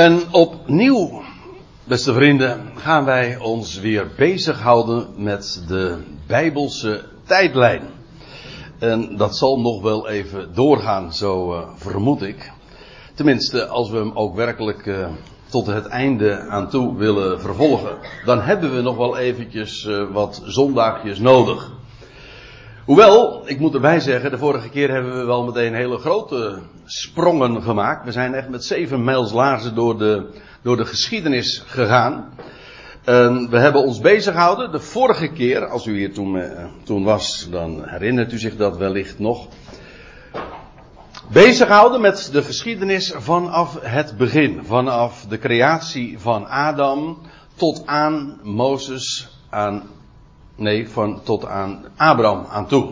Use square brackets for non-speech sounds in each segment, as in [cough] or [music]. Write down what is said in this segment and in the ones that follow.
En opnieuw, beste vrienden, gaan wij ons weer bezighouden met de Bijbelse tijdlijn. En dat zal nog wel even doorgaan, zo uh, vermoed ik. Tenminste, als we hem ook werkelijk uh, tot het einde aan toe willen vervolgen, dan hebben we nog wel eventjes uh, wat zondagjes nodig. Hoewel, ik moet erbij zeggen, de vorige keer hebben we wel meteen hele grote sprongen gemaakt. We zijn echt met zeven mijls laarzen door de, door de geschiedenis gegaan. We hebben ons bezig gehouden, de vorige keer, als u hier toen, uh, toen was, dan herinnert u zich dat wellicht nog. Bezig gehouden met de geschiedenis vanaf het begin. Vanaf de creatie van Adam tot aan Mozes, aan Nee, van tot aan Abraham aan toe.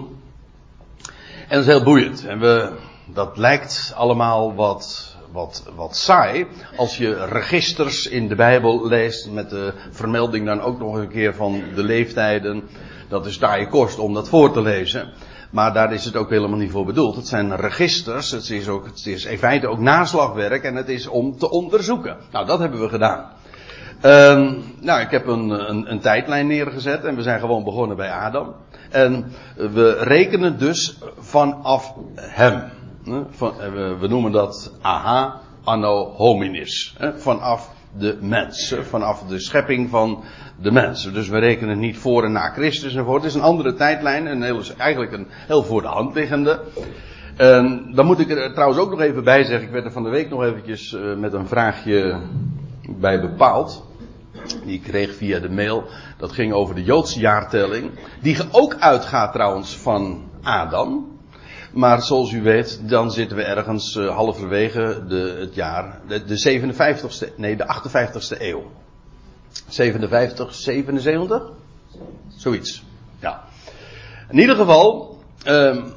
En dat is heel boeiend. En we, dat lijkt allemaal wat, wat, wat saai. Als je registers in de Bijbel leest met de vermelding dan ook nog een keer van de leeftijden. Dat is daar je kost om dat voor te lezen. Maar daar is het ook helemaal niet voor bedoeld. Het zijn registers. Het is, ook, het is in feite ook naslagwerk. En het is om te onderzoeken. Nou, dat hebben we gedaan. Um, nou, ik heb een, een, een, tijdlijn neergezet en we zijn gewoon begonnen bij Adam. En we rekenen dus vanaf hem. Van, we, we, noemen dat aha anno hominis. Vanaf de mens. Vanaf de schepping van de mens. Dus we rekenen niet voor en na Christus enzovoort. Het is een andere tijdlijn. Een heel, eigenlijk een heel voor de hand liggende. En dan moet ik er trouwens ook nog even bij zeggen. Ik werd er van de week nog eventjes met een vraagje bij bepaald. Die ik kreeg via de mail. Dat ging over de Joodse jaartelling. Die ook uitgaat trouwens van Adam. Maar zoals u weet, dan zitten we ergens uh, halverwege de, het jaar. De, de 57ste, nee, de 58ste eeuw. 57, 77? Zoiets. Ja. In ieder geval. Um,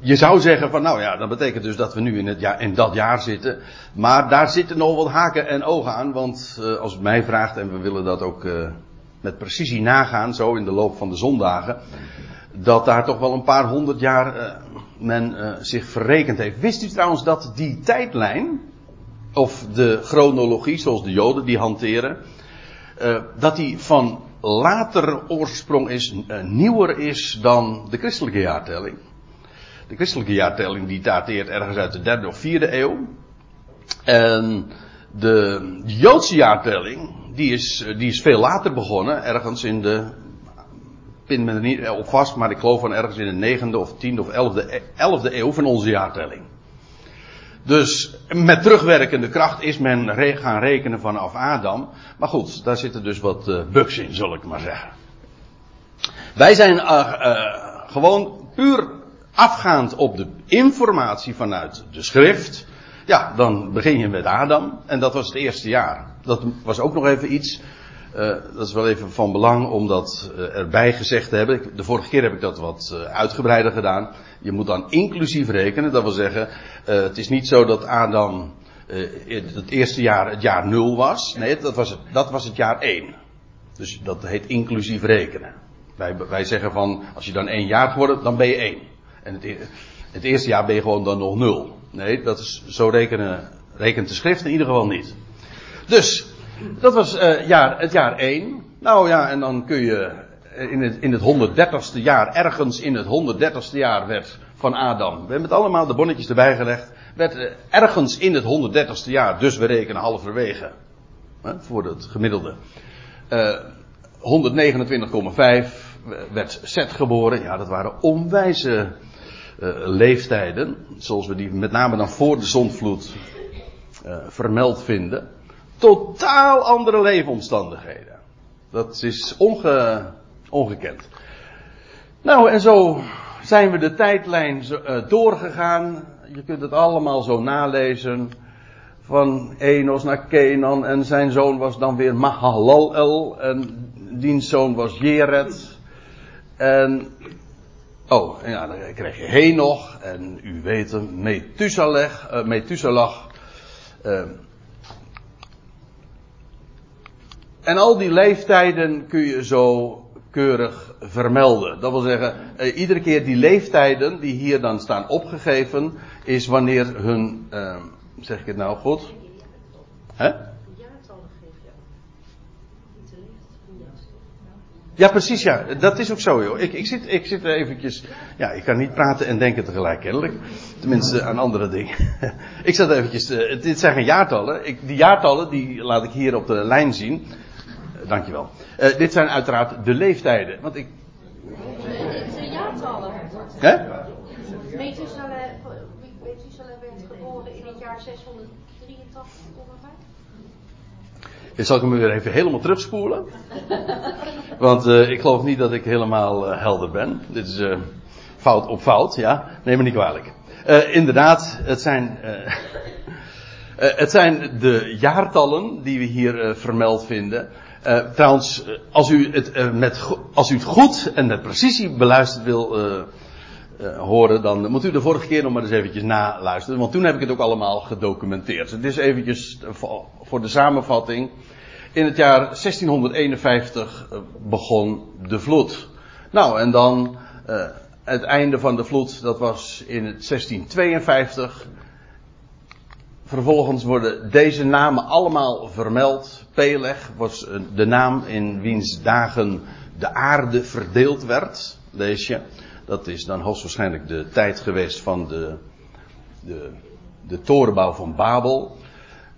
je zou zeggen van nou ja, dat betekent dus dat we nu in, het jaar, in dat jaar zitten. Maar daar zitten nog wat haken en ogen aan. Want uh, als het mij vraagt, en we willen dat ook uh, met precisie nagaan, zo in de loop van de zondagen. Dat daar toch wel een paar honderd jaar uh, men zich verrekend heeft. Wist u trouwens dat die tijdlijn, of de chronologie zoals de Joden die hanteren, dat die van later oorsprong is, nieuwer is dan de christelijke jaartelling? De christelijke jaartelling die dateert ergens uit de derde of vierde eeuw. En de Joodse jaartelling, die is, die is veel later begonnen, ergens in de, pin me er niet op vast, maar ik geloof van ergens in de negende of tiende of elfde, elfde eeuw van onze jaartelling. Dus met terugwerkende kracht is men gaan rekenen vanaf Adam. Maar goed, daar zitten dus wat uh, bugs in, zal ik maar zeggen. Wij zijn uh, uh, gewoon puur afgaand op de informatie vanuit de schrift, ja, dan begin je met Adam. En dat was het eerste jaar. Dat was ook nog even iets. Uh, dat is wel even van belang om dat uh, erbij gezegd te hebben. De vorige keer heb ik dat wat uh, uitgebreider gedaan. Je moet dan inclusief rekenen. Dat wil zeggen, het is niet zo dat Adam het eerste jaar het jaar nul was. Nee, dat was het, dat was het jaar één. Dus dat heet inclusief rekenen. Wij, wij zeggen van, als je dan één jaar geworden, dan ben je één. En het, het, eerste jaar ben je gewoon dan nog nul. Nee, dat is, zo rekenen, rekent de schrift in ieder geval niet. Dus, dat was uh, jaar, het jaar 1. Nou ja, en dan kun je in het, in het 130ste jaar, ergens in het 130ste jaar werd van Adam. We hebben het allemaal de bonnetjes erbij gelegd. Werd uh, ergens in het 130ste jaar, dus we rekenen halverwege. Hè, voor het gemiddelde. Uh, 129,5 werd Seth geboren. Ja, dat waren onwijze leeftijden, zoals we die met name dan voor de zondvloed uh, vermeld vinden, totaal andere leefomstandigheden. Dat is onge, ongekend. Nou, en zo zijn we de tijdlijn uh, doorgegaan. Je kunt het allemaal zo nalezen. Van Enos naar Kenan en zijn zoon was dan weer Mahalalel en diens zoon was Jered. En Oh, ja, dan krijg je Henoch en u weet hem, Methuselah. Uh, Methuselah uh, en al die leeftijden kun je zo keurig vermelden. Dat wil zeggen, uh, iedere keer die leeftijden die hier dan staan opgegeven, is wanneer hun, zeg ik het nou goed? Hè? Ja, precies, ja. Dat is ook zo, joh. Ik, ik, zit, ik zit eventjes... Ja, ik kan niet praten en denken tegelijk, kennelijk. Tenminste, aan andere dingen. [laughs] ik zat eventjes... Dit zijn geen jaartallen. Ik, die jaartallen, die laat ik hier op de lijn zien. Uh, dankjewel. Uh, dit zijn uiteraard de leeftijden. Want ik... Het zijn jaartallen. Hè? Methuselah werd geboren in het jaar 683 ongeveer. Dan zal ik hem weer even helemaal terugspoelen. Want uh, ik geloof niet dat ik helemaal uh, helder ben. Dit is uh, fout op fout, ja. Neem me niet kwalijk. inderdaad, het zijn, [laughs] het zijn de jaartallen die we hier vermeld vinden. trouwens, als u, het, met, als u het goed en met precisie beluisterd wil horen, dan moet u de vorige keer nog maar eens eventjes naluisteren. Want toen heb ik het ook allemaal gedocumenteerd. Het is eventjes voor de samenvatting. In het jaar 1651 begon de vloed. Nou, en dan uh, het einde van de vloed, dat was in het 1652. Vervolgens worden deze namen allemaal vermeld. Peleg was de naam in wiens dagen de aarde verdeeld werd, lees je. Dat is dan hoogstwaarschijnlijk de tijd geweest van de, de, de torenbouw van Babel.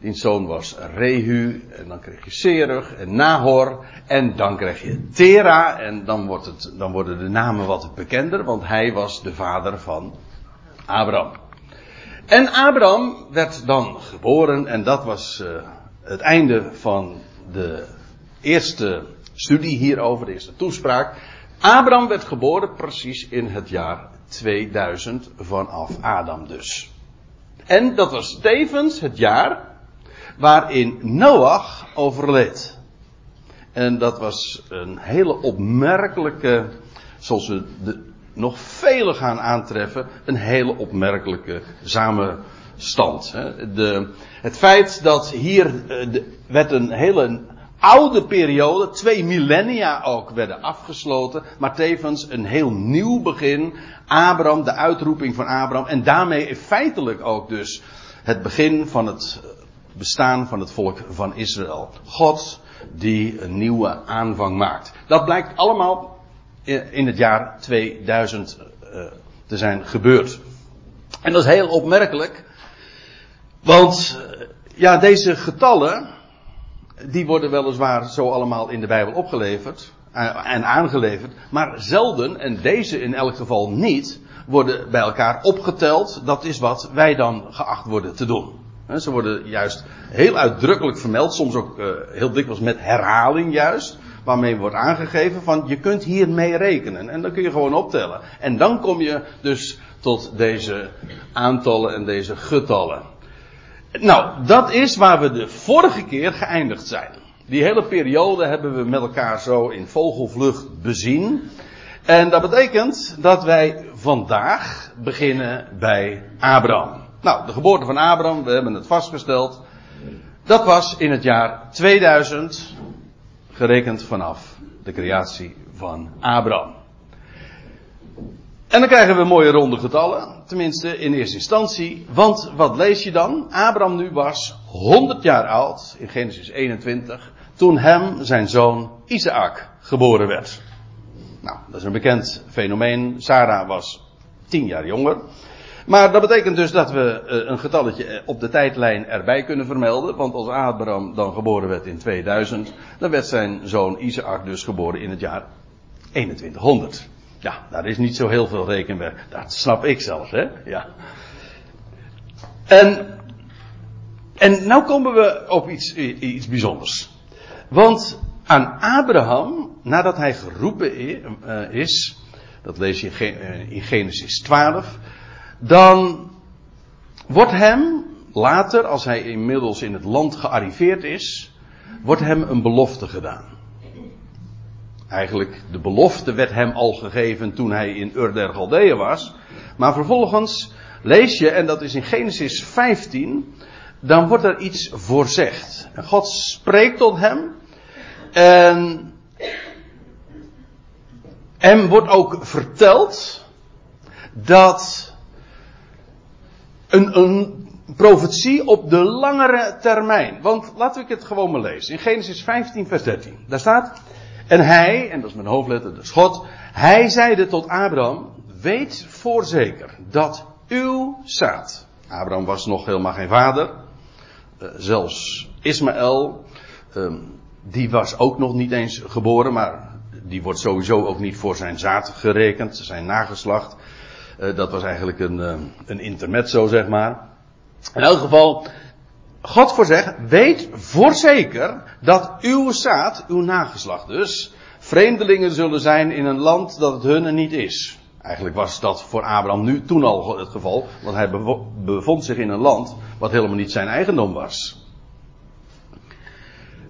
Die zoon was Rehu, en dan kreeg je Serug en Nahor, en dan krijg je Tera, en dan, wordt het, dan worden de namen wat bekender, want hij was de vader van Abraham. En Abraham werd dan geboren, en dat was uh, het einde van de eerste studie hierover, de eerste toespraak. Abraham werd geboren precies in het jaar 2000 vanaf Adam dus. En dat was tevens het jaar waarin Noach overleed. En dat was een hele opmerkelijke, zoals we de, nog vele gaan aantreffen, een hele opmerkelijke samenstand. De, het feit dat hier eh, de, werd een hele oude periode, twee millennia ook, werden afgesloten, maar tevens een heel nieuw begin. Abraham, de uitroeping van Abraham, en daarmee feitelijk ook dus het begin van het bestaan van het volk van Israël. God die een nieuwe aanvang maakt. Dat blijkt allemaal in het jaar 2000 eh, te zijn gebeurd. En dat is heel opmerkelijk. Want eh, ja, deze getallen, die worden weliswaar zo allemaal in de Bijbel opgeleverd eh, en aangeleverd, maar zelden, en deze in elk geval niet, worden bij elkaar opgeteld. Dat is wat wij dan geacht worden te doen. Ze worden juist heel uitdrukkelijk vermeld, soms ook uh, heel dikwijls met herhaling juist, waarmee wordt aangegeven van je kunt hiermee rekenen. En dan kun je gewoon optellen. En dan kom je dus tot deze aantallen en deze getallen. Nou, dat is waar we de vorige keer geëindigd zijn. Die hele periode hebben we met elkaar zo in vogelvlucht bezien. En dat betekent dat wij vandaag beginnen bij Abraham. Nou, de geboorte van Abraham, we hebben het vastgesteld. Dat was in het jaar 2000, gerekend vanaf de creatie van Abraham. En dan krijgen we mooie ronde getallen, tenminste in eerste instantie. Want wat lees je dan? Abraham nu was 100 jaar oud, in Genesis 21, toen hem zijn zoon Isaac geboren werd. Nou, dat is een bekend fenomeen. Sarah was 10 jaar jonger. Maar dat betekent dus dat we eh, een getalletje eh, op de tijdlijn erbij kunnen vermelden. Want als Abraham dan geboren werd in 2000, dan werd zijn zoon Isaac dus geboren in het jaar 2100. Ja, daar is niet zo heel veel rekenwerk. Dat snap ik zelfs, hè? Ja. En, en nou komen we op iets, iets bijzonders. Want aan Abraham, nadat hij geroepen eh, is, dat lees je in Genesis 12, dan wordt hem later, als hij inmiddels in het land gearriveerd is, wordt hem een belofte gedaan. Eigenlijk, de belofte werd hem al gegeven toen hij in Ur der Galdeeën was. Maar vervolgens lees je, en dat is in Genesis 15, dan wordt er iets voorzegd. En God spreekt tot hem. En hem wordt ook verteld dat een, een profetie op de langere termijn. Want laten we het gewoon maar lezen. In Genesis 15, vers 13. Daar staat. En hij, en dat is mijn hoofdletter, dus God, hij zeide tot Abraham, weet voorzeker dat uw zaad, Abraham was nog helemaal geen vader, uh, zelfs Ismaël, uh, die was ook nog niet eens geboren, maar die wordt sowieso ook niet voor zijn zaad gerekend, zijn nageslacht. Uh, dat was eigenlijk een, uh, een intermezzo, zeg maar. In elk geval, God voorzegt, weet voorzeker dat uw zaad, uw nageslacht dus, vreemdelingen zullen zijn in een land dat het hunne niet is. Eigenlijk was dat voor Abraham nu toen al het geval, want hij bevond zich in een land wat helemaal niet zijn eigendom was.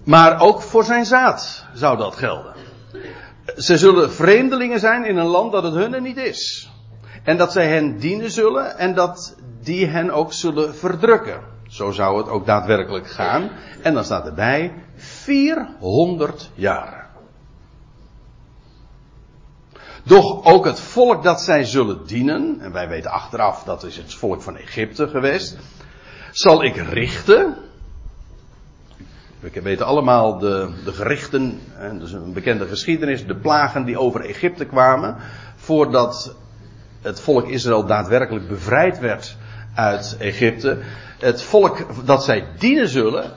Maar ook voor zijn zaad zou dat gelden. Ze zullen vreemdelingen zijn in een land dat het hunne niet is. En dat zij hen dienen zullen en dat die hen ook zullen verdrukken. Zo zou het ook daadwerkelijk gaan. En dan staat erbij 400 jaar. Doch ook het volk dat zij zullen dienen, en wij weten achteraf dat is het volk van Egypte geweest, zal ik richten. We weten allemaal de, de gerichten, dus een bekende geschiedenis, de plagen die over Egypte kwamen, voordat het volk Israël daadwerkelijk bevrijd werd uit Egypte. Het volk dat zij dienen zullen,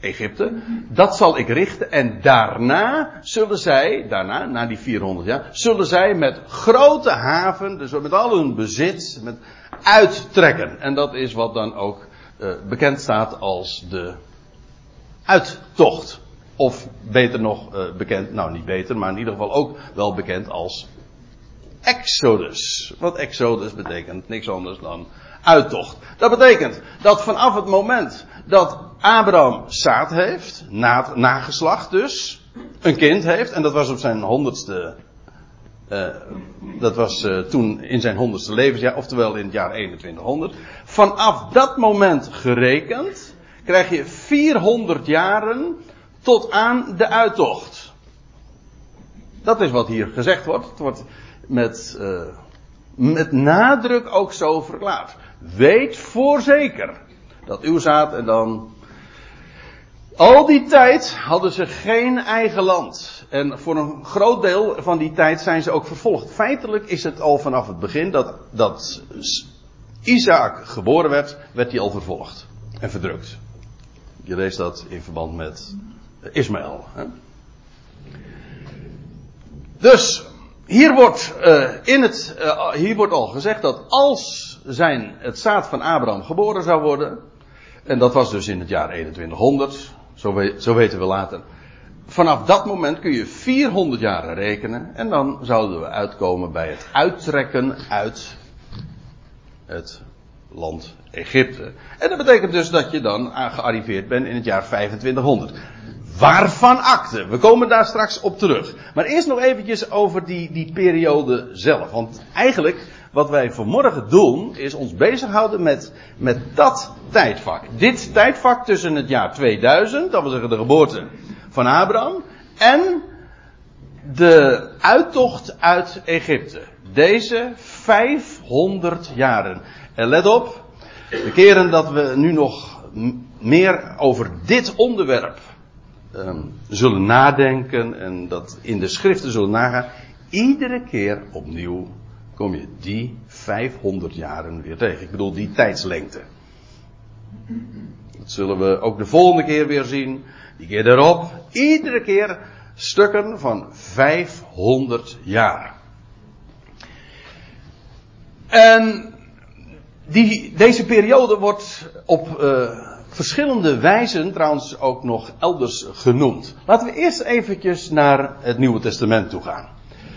Egypte, dat zal ik richten en daarna zullen zij, daarna, na die 400 jaar, zullen zij met grote haven, dus met al hun bezit, met uittrekken. En dat is wat dan ook uh, bekend staat als de uittocht. Of beter nog uh, bekend, nou niet beter, maar in ieder geval ook wel bekend als Exodus. Wat Exodus betekent niks anders dan uittocht. Dat betekent dat vanaf het moment dat Abraham zaad heeft, na, nageslacht dus, een kind heeft, en dat was op zijn honderdste, uh, dat was uh, toen in zijn honderdste levensjaar, oftewel in het jaar 2100. Vanaf dat moment gerekend, krijg je 400 jaren tot aan de uittocht. Dat is wat hier gezegd wordt. Het wordt met, uh, met nadruk ook zo verklaard. Weet voorzeker dat uw zaad en dan. Al die tijd hadden ze geen eigen land. En voor een groot deel van die tijd zijn ze ook vervolgd. Feitelijk is het al vanaf het begin dat, dat Isaac geboren werd, werd hij al vervolgd en verdrukt. Je leest dat in verband met Ismaël. Hè? Dus hier wordt, uh, in het, uh, hier wordt al gezegd dat als zijn, het zaad van Abraham geboren zou worden, en dat was dus in het jaar 2100, zo, zo weten we later. Vanaf dat moment kun je 400 jaren rekenen en dan zouden we uitkomen bij het uittrekken uit het land Egypte. En dat betekent dus dat je dan gearriveerd bent in het jaar 2500. Waarvan akte? We komen daar straks op terug. Maar eerst nog eventjes over die, die periode zelf. Want eigenlijk, wat wij vanmorgen doen, is ons bezighouden met, met dat tijdvak. Dit tijdvak tussen het jaar 2000, dat wil zeggen de geboorte van Abraham, en de uittocht uit Egypte. Deze 500 jaren. En let op, de keren dat we nu nog meer over dit onderwerp um, zullen nadenken en dat in de schriften zullen nagaan, iedere keer opnieuw kom je die 500 jaren weer tegen. Ik bedoel die tijdslengte. Dat zullen we ook de volgende keer weer zien. Die keer daarop. Iedere keer stukken van 500 jaar. En die, deze periode wordt op uh, verschillende wijzen trouwens ook nog elders genoemd. Laten we eerst eventjes naar het Nieuwe Testament toe gaan.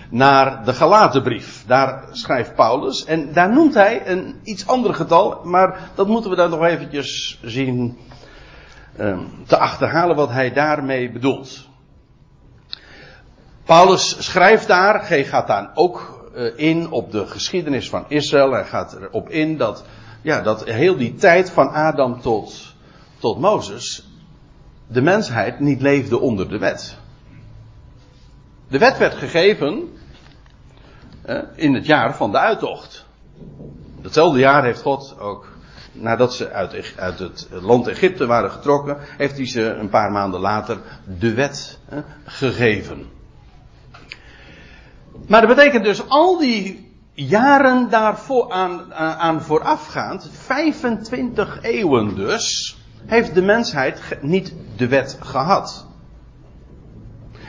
Naar de Galatenbrief. Daar schrijft Paulus. En daar noemt hij een iets ander getal. Maar dat moeten we dan nog eventjes zien um, te achterhalen wat hij daarmee bedoelt. Paulus schrijft daar, hij gaat daar ook uh, in op de geschiedenis van Israël. Hij gaat erop in dat, ja, dat heel die tijd van Adam tot tot Mozes de mensheid niet leefde onder de wet. De wet werd gegeven in het jaar van de uittocht. Datzelfde jaar heeft God ook, nadat ze uit, uit het land Egypte waren getrokken, heeft hij ze een paar maanden later de wet gegeven. Maar dat betekent dus al die jaren daarvoor aan, aan voorafgaand, 25 eeuwen dus, heeft de mensheid niet de wet gehad.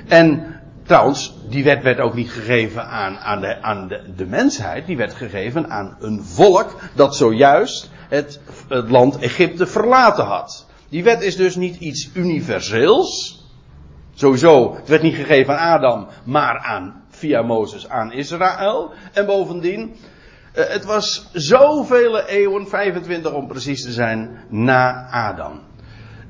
En trouwens, die wet werd ook niet gegeven aan, aan, de, aan de, de mensheid, die werd gegeven aan een volk dat zojuist het, het land Egypte verlaten had. Die wet is dus niet iets universeels. Sowieso, het werd niet gegeven aan Adam, maar aan, via Mozes aan Israël. En bovendien, het was zoveel eeuwen, 25 om precies te zijn, na Adam.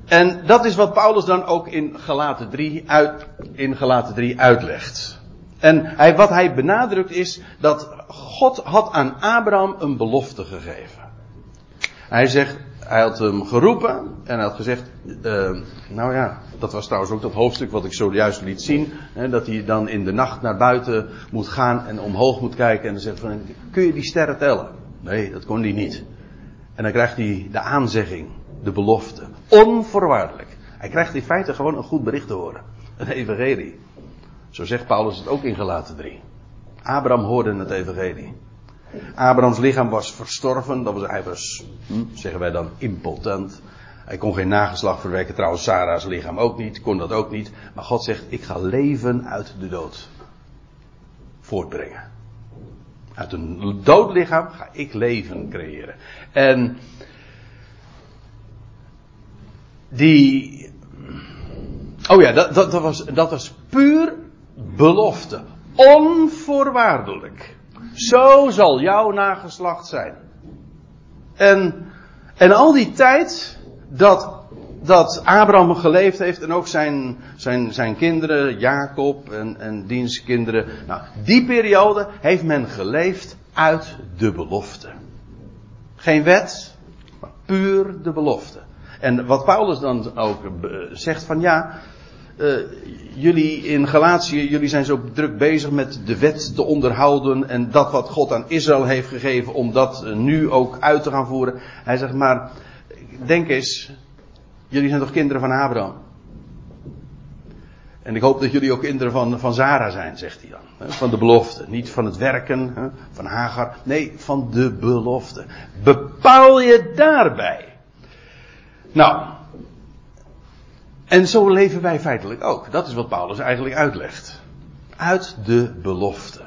En dat is wat Paulus dan ook in Galaten 3, uit, in Galaten 3 uitlegt. En hij, wat hij benadrukt is dat God had aan Abraham een belofte gegeven. Hij zegt, hij had hem geroepen en hij had gezegd, uh, nou ja, dat was trouwens ook dat hoofdstuk wat ik zojuist liet zien, hè, dat hij dan in de nacht naar buiten moet gaan en omhoog moet kijken en dan zegt van, kun je die sterren tellen? Nee, dat kon hij niet. En dan krijgt hij de aanzegging, de belofte, onvoorwaardelijk. Hij krijgt in feite gewoon een goed bericht te horen, een evangelie. Zo zegt Paulus het ook in Gelaten 3. Abraham hoorde het evangelie. Abrahams lichaam was verstorven. Dat was, hij was, hm, zeggen wij dan, impotent. Hij kon geen nageslag verwerken. Trouwens, Sarah's lichaam ook niet. Kon dat ook niet. Maar God zegt, ik ga leven uit de dood voortbrengen. Uit een dood lichaam ga ik leven creëren. En die. Oh ja, dat, dat, dat, was, dat was puur belofte. Onvoorwaardelijk. Zo zal jouw nageslacht zijn. En, en al die tijd dat, dat Abraham geleefd heeft en ook zijn, zijn, zijn kinderen, Jacob en, en diens kinderen. Nou, die periode heeft men geleefd uit de belofte. Geen wet, maar puur de belofte. En wat Paulus dan ook zegt van ja, uh, jullie in Galatië, jullie zijn zo druk bezig met de wet te onderhouden en dat wat God aan Israël heeft gegeven om dat nu ook uit te gaan voeren. Hij zegt maar, denk eens, jullie zijn toch kinderen van Abraham? En ik hoop dat jullie ook kinderen van, van Zara zijn, zegt hij dan. Van de belofte. Niet van het werken, van Hagar. Nee, van de belofte. Bepaal je daarbij. Nou, en zo leven wij feitelijk ook. Dat is wat Paulus eigenlijk uitlegt. Uit de belofte.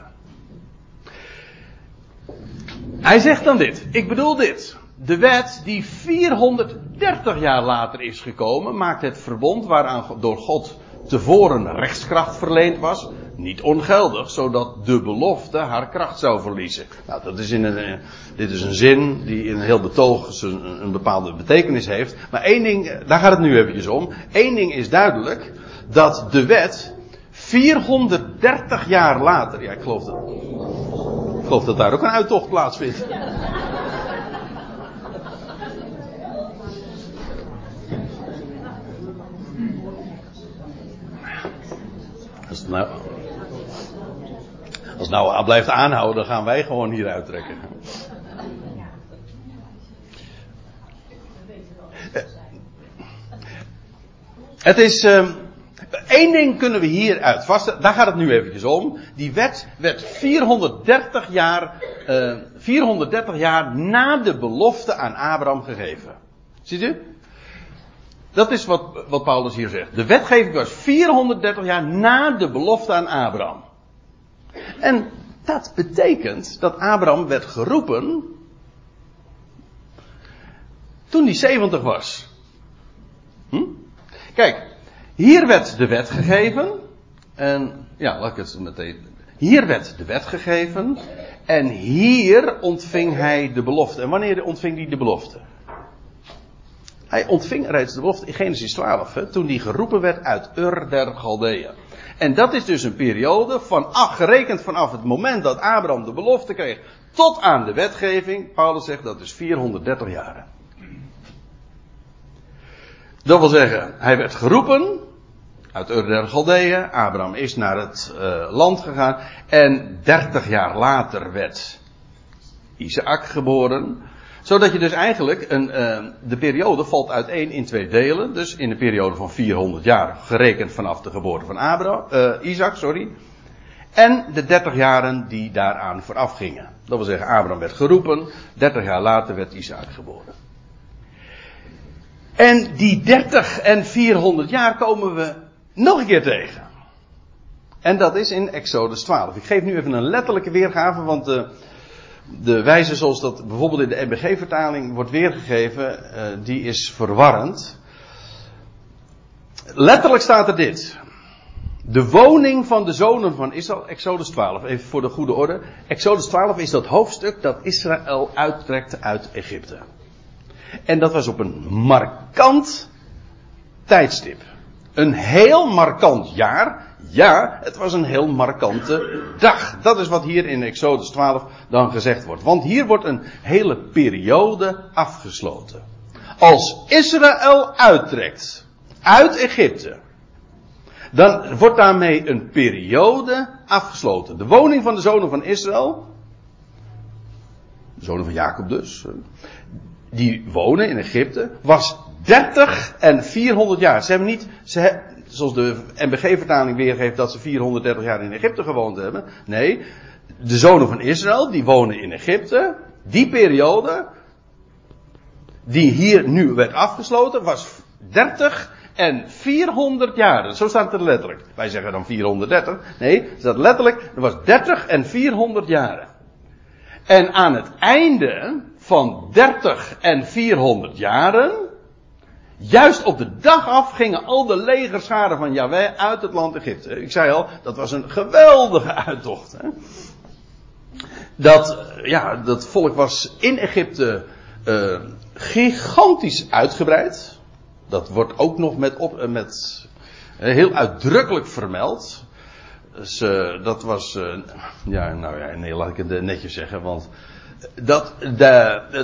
Hij zegt dan dit. Ik bedoel dit. De wet die 430 jaar later is gekomen, maakt het verbond waaraan door God tevoren rechtskracht verleend was, niet ongeldig, zodat de belofte haar kracht zou verliezen. Nou, dat is in een, eh, dit is een zin die in een heel betoog een, een bepaalde betekenis heeft. Maar één ding, eh, daar gaat het nu eventjes om. Eén ding is duidelijk, dat de wet 430 jaar later, ja ik geloof dat, ik geloof dat daar ook een uittocht plaatsvindt. [laughs] Nou, als nou blijft aanhouden, dan gaan wij gewoon hier uittrekken. Het is. Uh, één ding kunnen we hieruit vasten. Daar gaat het nu eventjes om. Die wet werd 430 jaar. Uh, eh, 430 jaar na de belofte aan Abraham gegeven. Ziet u? Dat is wat, wat Paulus hier zegt. De wetgeving was 430 jaar na de belofte aan Abraham. En dat betekent dat Abraham werd geroepen toen hij 70 was. Hm? Kijk, hier werd de wet gegeven. En ja, laat ik het meteen. Hier werd de wet gegeven. En hier ontving hij de belofte. En wanneer ontving hij de belofte? Hij ontving reeds de belofte in Genesis 12, hè, toen hij geroepen werd uit Ur der Galdeeën. En dat is dus een periode van, gerekend vanaf het moment dat Abraham de belofte kreeg, tot aan de wetgeving. Paulus zegt dat is 430 jaar. Dat wil zeggen, hij werd geroepen uit Ur der Galdeeën. Abraham is naar het uh, land gegaan. En 30 jaar later werd Isaac geboren zodat je dus eigenlijk een, uh, de periode valt uiteen in twee delen. Dus in de periode van 400 jaar, gerekend vanaf de geboorte van Abraham, uh, Isaac, sorry. En de 30 jaren die daaraan vooraf gingen. Dat wil zeggen, Abraham werd geroepen, 30 jaar later werd Isaac geboren. En die 30 en 400 jaar komen we nog een keer tegen. En dat is in Exodus 12. Ik geef nu even een letterlijke weergave, want de, de wijze zoals dat bijvoorbeeld in de MBG-vertaling wordt weergegeven, uh, die is verwarrend. Letterlijk staat er dit. De woning van de zonen van Israël, Exodus 12, even voor de goede orde. Exodus 12 is dat hoofdstuk dat Israël uittrekt uit Egypte. En dat was op een markant tijdstip. Een heel markant jaar. Ja, het was een heel markante dag. Dat is wat hier in Exodus 12 dan gezegd wordt. Want hier wordt een hele periode afgesloten. Als Israël uittrekt uit Egypte, dan wordt daarmee een periode afgesloten. De woning van de zonen van Israël, de zonen van Jacob dus, die wonen in Egypte, was 30 en 400 jaar. Ze hebben niet, ze, zoals de MBG-vertaling weergeeft, dat ze 430 jaar in Egypte gewoond hebben. Nee, de zonen van Israël, die wonen in Egypte. Die periode, die hier nu werd afgesloten, was 30 en 400 jaar. Zo staat het er letterlijk. Wij zeggen dan 430. Nee, staat letterlijk, er was 30 en 400 jaren. En aan het einde van 30 en 400 jaren, juist op de dag af gingen al de legerscharen van Yahweh uit het land Egypte. Ik zei al, dat was een geweldige uittocht. Hè? Dat, ja, dat volk was in Egypte uh, gigantisch uitgebreid. Dat wordt ook nog met, op, met heel uitdrukkelijk vermeld. Dus, dat was, ja, nou ja, nee, laat ik het netjes zeggen, want dat,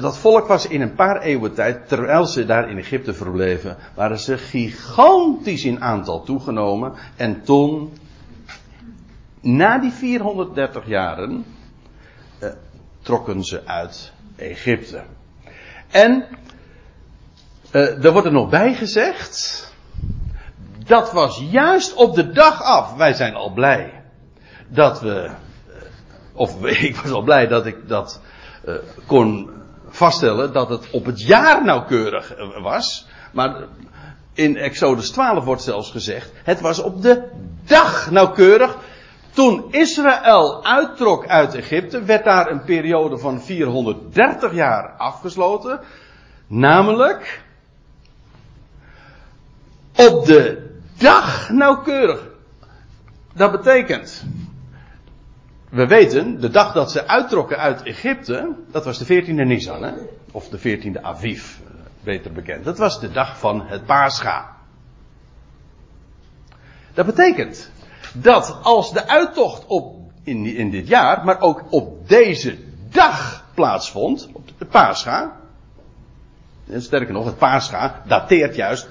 dat volk was in een paar eeuwen tijd, terwijl ze daar in Egypte verbleven, waren ze gigantisch in aantal toegenomen. En toen, na die 430 jaren, eh, trokken ze uit Egypte. En uh, er wordt er nog bij gezegd, dat was juist op de dag af, wij zijn al blij, dat we, of [laughs] ik was al blij dat ik dat uh, kon vaststellen dat het op het jaar nauwkeurig was. Maar in Exodus 12 wordt zelfs gezegd, het was op de dag nauwkeurig. Toen Israël uittrok uit Egypte, werd daar een periode van 430 jaar afgesloten. Namelijk op de dag nauwkeurig. Dat betekent we weten, de dag dat ze uittrokken uit Egypte, dat was de 14e Nisan, hè? of de 14e Aviv, beter bekend. Dat was de dag van het Pascha. Dat betekent dat als de uittocht op, in, in dit jaar, maar ook op deze dag plaatsvond, op de Pascha, en sterker nog, het Pascha dateert juist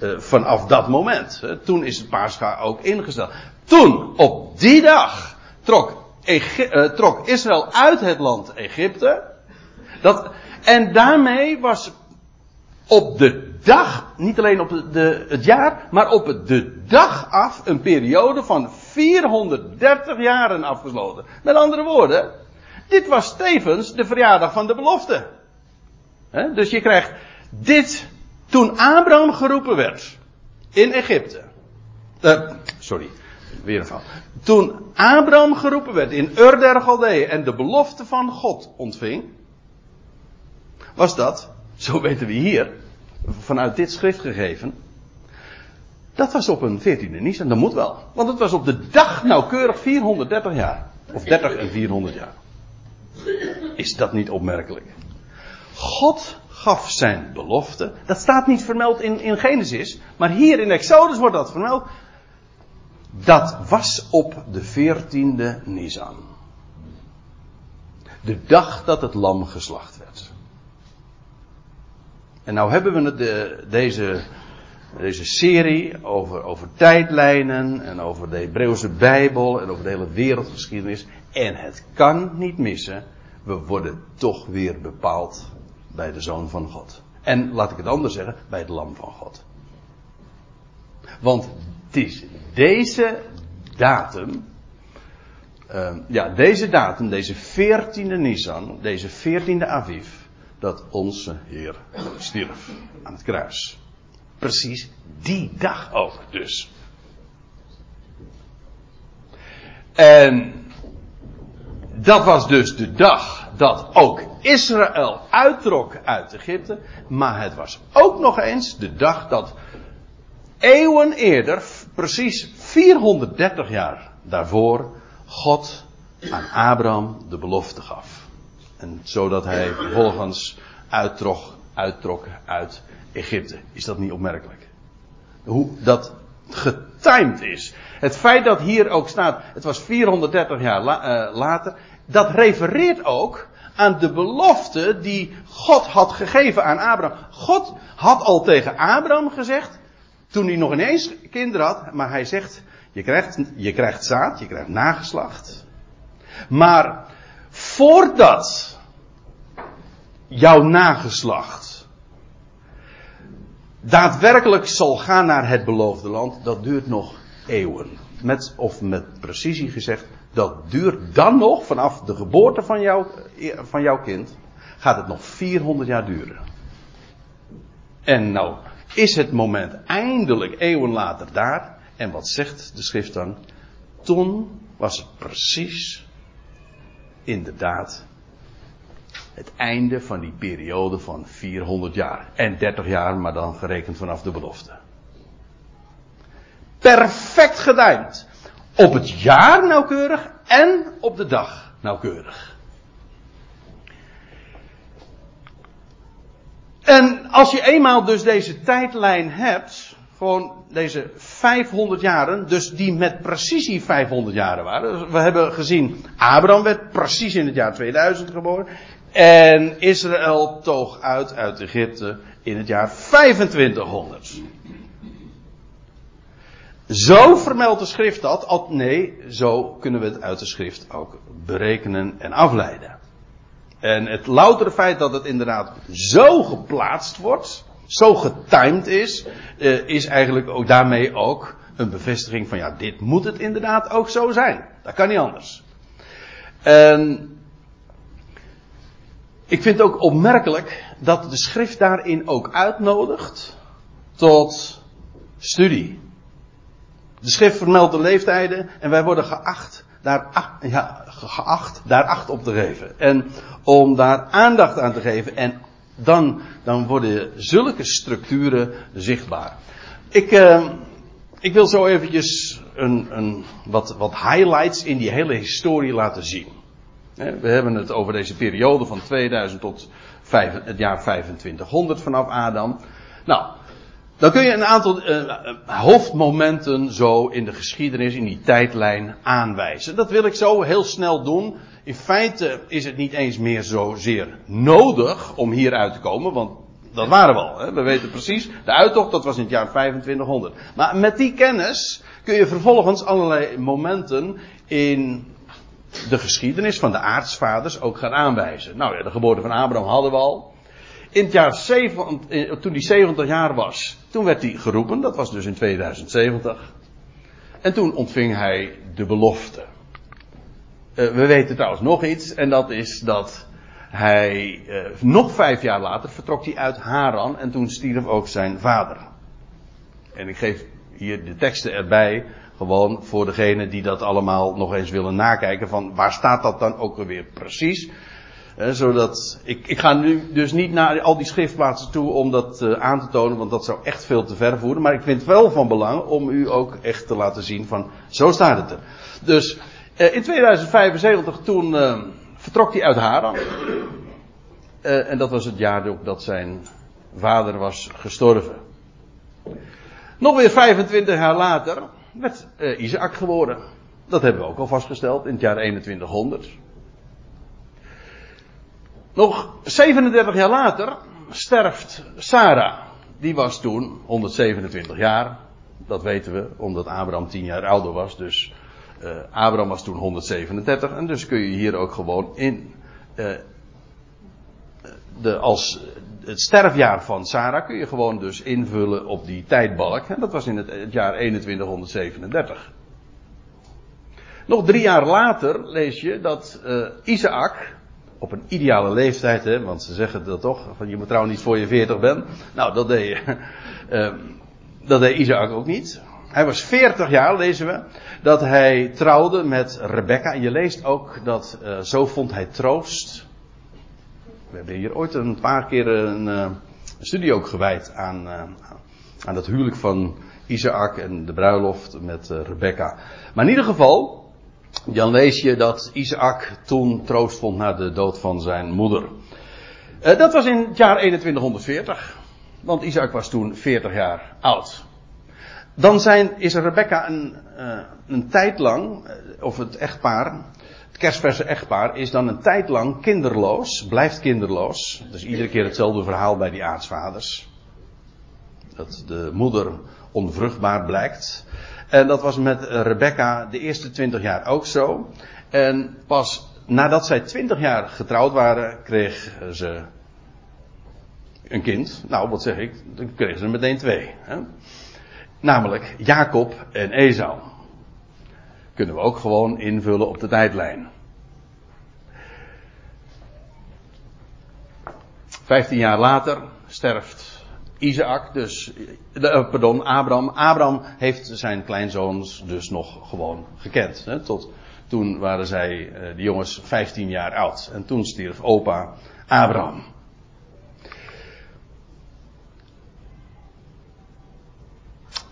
uh, vanaf dat moment. Toen is het Pascha ook ingesteld. Toen, op die dag, trok uh, trok Israël uit het land Egypte. Dat, en daarmee was op de dag, niet alleen op de, het jaar, maar op de dag af een periode van 430 jaren afgesloten. Met andere woorden, dit was tevens de verjaardag van de belofte. Dus je krijgt dit toen Abraham geroepen werd in Egypte. Uh, sorry, weer een fout. Toen Abraham geroepen werd in Ur der Galdeeën en de belofte van God ontving, was dat, zo weten we hier, vanuit dit schrift gegeven, dat was op een 14e Nisan, dat moet wel. Want het was op de dag nauwkeurig 430 jaar. Of 30 en 400 jaar. Is dat niet opmerkelijk? God gaf zijn belofte. Dat staat niet vermeld in, in Genesis. Maar hier in Exodus wordt dat vermeld. Dat was op de veertiende Nisan. De dag dat het lam geslacht werd. En nou hebben we het de, deze, deze serie over, over tijdlijnen en over de Hebreeuwse Bijbel en over de hele wereldgeschiedenis. En het kan niet missen. We worden toch weer bepaald bij de Zoon van God. En laat ik het anders zeggen, bij het Lam van God. Want het is deze datum uh, ja, deze datum, deze 14e Nisan, deze 14e Aviv, dat onze Heer stierf aan het kruis. Precies die dag ook dus. En dat was dus de dag dat ook Israël uittrok uit Egypte. Maar het was ook nog eens de dag dat eeuwen eerder, precies 430 jaar daarvoor, God aan Abraham de belofte gaf. En zodat hij vervolgens uittrok, uit Egypte. Is dat niet opmerkelijk? Hoe dat getimed is. Het feit dat hier ook staat, het was 430 jaar uh, later, dat refereert ook aan de belofte die God had gegeven aan Abraham. God had al tegen Abraham gezegd, toen hij nog ineens kinderen had, maar hij zegt, je krijgt, je krijgt zaad, je krijgt nageslacht. Maar voordat jouw nageslacht daadwerkelijk zal gaan naar het beloofde land, dat duurt nog eeuwen. Met, of met precisie gezegd, dat duurt dan nog, vanaf de geboorte van, jou, van jouw kind, gaat het nog 400 jaar duren. En nou is het moment eindelijk eeuwen later daar. En wat zegt de schrift dan? Toen was het precies, inderdaad, het einde van die periode van 400 jaar. En 30 jaar, maar dan gerekend vanaf de belofte. Perfect gedijnd. Op het jaar nauwkeurig en op de dag nauwkeurig. En als je eenmaal dus deze tijdlijn hebt, gewoon deze 500 jaren, dus die met precisie 500 jaren waren. Dus we hebben gezien, Abraham werd precies in het jaar 2000 geboren. En Israël toog uit uit Egypte in het jaar 2500. Zo vermeldt de schrift dat. Nee, zo kunnen we het uit de schrift ook berekenen en afleiden. En het loutere feit dat het inderdaad zo geplaatst wordt, zo getimed is, eh, is eigenlijk ook daarmee ook een bevestiging van ja, dit moet het inderdaad ook zo zijn. Dat kan niet anders. En ik vind het ook opmerkelijk dat de schrift daarin ook uitnodigt tot studie. De schrift vermeldt de leeftijden en wij worden geacht daar, ja, geacht daar acht op te geven. En om daar aandacht aan te geven en dan, dan worden zulke structuren zichtbaar. Ik, uh, ik wil zo eventjes een, een, wat, wat highlights in die hele historie laten zien. We hebben het over deze periode van 2000 tot vijf, het jaar 2500 vanaf Adam. Nou, dan kun je een aantal uh, hoofdmomenten zo in de geschiedenis, in die tijdlijn aanwijzen. Dat wil ik zo heel snel doen. In feite is het niet eens meer zozeer nodig om hieruit te komen, want dat waren we al. Hè? We weten precies, de uittocht dat was in het jaar 2500. Maar met die kennis kun je vervolgens allerlei momenten in de geschiedenis van de aartsvaders ook gaan aanwijzen. Nou ja, de geboorte van Abraham hadden we al. In het jaar 70, eh, toen hij 70 jaar was, toen werd hij geroepen, dat was dus in 2070. En toen ontving hij de belofte. Uh, we weten trouwens nog iets, en dat is dat hij, uh, nog vijf jaar later, vertrok hij uit Haran en toen stierf ook zijn vader. En ik geef hier de teksten erbij, gewoon voor degenen die dat allemaal nog eens willen nakijken, van waar staat dat dan ook weer precies? Zodat, ik, ik ga nu dus niet naar al die schriftplaatsen toe om dat uh, aan te tonen, want dat zou echt veel te ver voeren. Maar ik vind het wel van belang om u ook echt te laten zien van, zo staat het er. Dus uh, in 2075 toen uh, vertrok hij uit Haran. en dat was het jaar ook dat zijn vader was gestorven. Nog weer 25 jaar later werd Isaac geboren. Dat hebben we ook al vastgesteld in het jaar 2100. Nog 37 jaar later sterft Sarah. Die was toen 127 jaar. Dat weten we, omdat Abraham 10 jaar ouder was. Dus uh, Abraham was toen 137. En dus kun je hier ook gewoon in. Uh, de, als het sterfjaar van Sarah kun je gewoon dus invullen op die tijdbalk. En dat was in het, jaar 2137. Nog drie jaar later lees je dat uh, Isaac, op een ideale leeftijd, hè, want ze zeggen dat toch, van je moet trouwens niet voor je veertig bent. Nou, dat deed, uh, [laughs] dat deed Isaac ook niet. Hij was 40 jaar, lezen we, dat hij trouwde met Rebecca. En je leest ook dat uh, zo vond hij troost. We hebben hier ooit een paar keer een, een studie ook gewijd aan, uh, aan dat huwelijk van Isaac en de bruiloft met Rebecca. Maar in ieder geval, dan lees je dat Isaac toen troost vond na de dood van zijn moeder. dat was in het jaar 2140. Want Isaac was toen 40 jaar oud. Dan zijn, is Rebecca een, uh, een tijd lang, of het echtpaar, het kerstverse echtpaar, is dan een tijd lang kinderloos, blijft kinderloos. Dus iedere keer hetzelfde verhaal bij die aartsvaders. Dat de moeder onvruchtbaar blijkt. En dat was met Rebecca de eerste twintig jaar ook zo. En pas nadat zij twintig jaar getrouwd waren, kreeg ze een kind. Nou, wat zeg ik? Dan kregen ze meteen twee. Hè? Namelijk Jacob en Esau. Kunnen we ook gewoon invullen op de tijdlijn. Vijftien jaar later sterft Isaac, dus, pardon, Abraham. Abraham heeft zijn kleinzoons dus nog gewoon gekend. Hè? Tot toen waren zij, de jongens, 15 jaar oud. En toen stierf opa Abraham.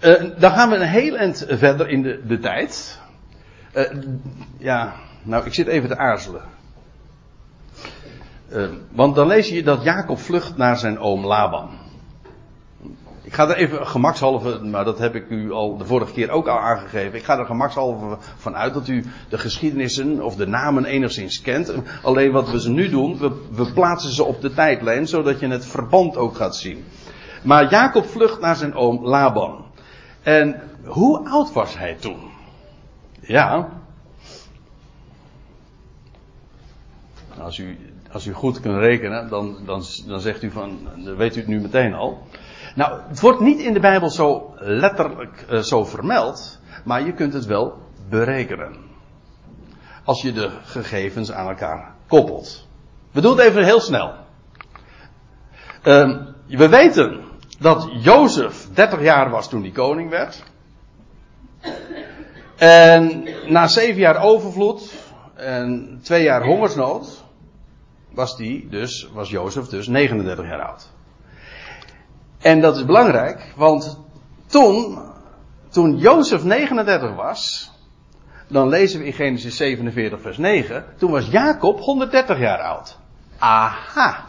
Uh, dan gaan we een heel eind verder in de, de tijd. Ja, nou, ik zit even te aarzelen. Want dan lees je dat Jacob vlucht naar zijn oom Laban. Ik ga er even gemakshalve, maar dat heb ik u al de vorige keer ook al aangegeven. Ik ga er gemakshalve van uit dat u de geschiedenissen of de namen enigszins kent. Alleen wat we ze nu doen, we, we plaatsen ze op de tijdlijn, zodat je het verband ook gaat zien. Maar Jacob vlucht naar zijn oom Laban. En hoe oud was hij toen? Ja. Als u, als u goed kunt rekenen, dan, dan, dan zegt u van, dan weet u het nu meteen al. Nou, het wordt niet in de Bijbel zo letterlijk uh, zo vermeld, maar je kunt het wel berekenen. Als je de gegevens aan elkaar koppelt. We doen even heel snel. Uh, we weten dat Jozef 30 jaar was toen hij koning werd. En na zeven jaar overvloed en twee jaar hongersnood was die dus, was Jozef dus 39 jaar oud. En dat is belangrijk, want toen, toen Jozef 39 was, dan lezen we in Genesis 47 vers 9, toen was Jacob 130 jaar oud. Aha.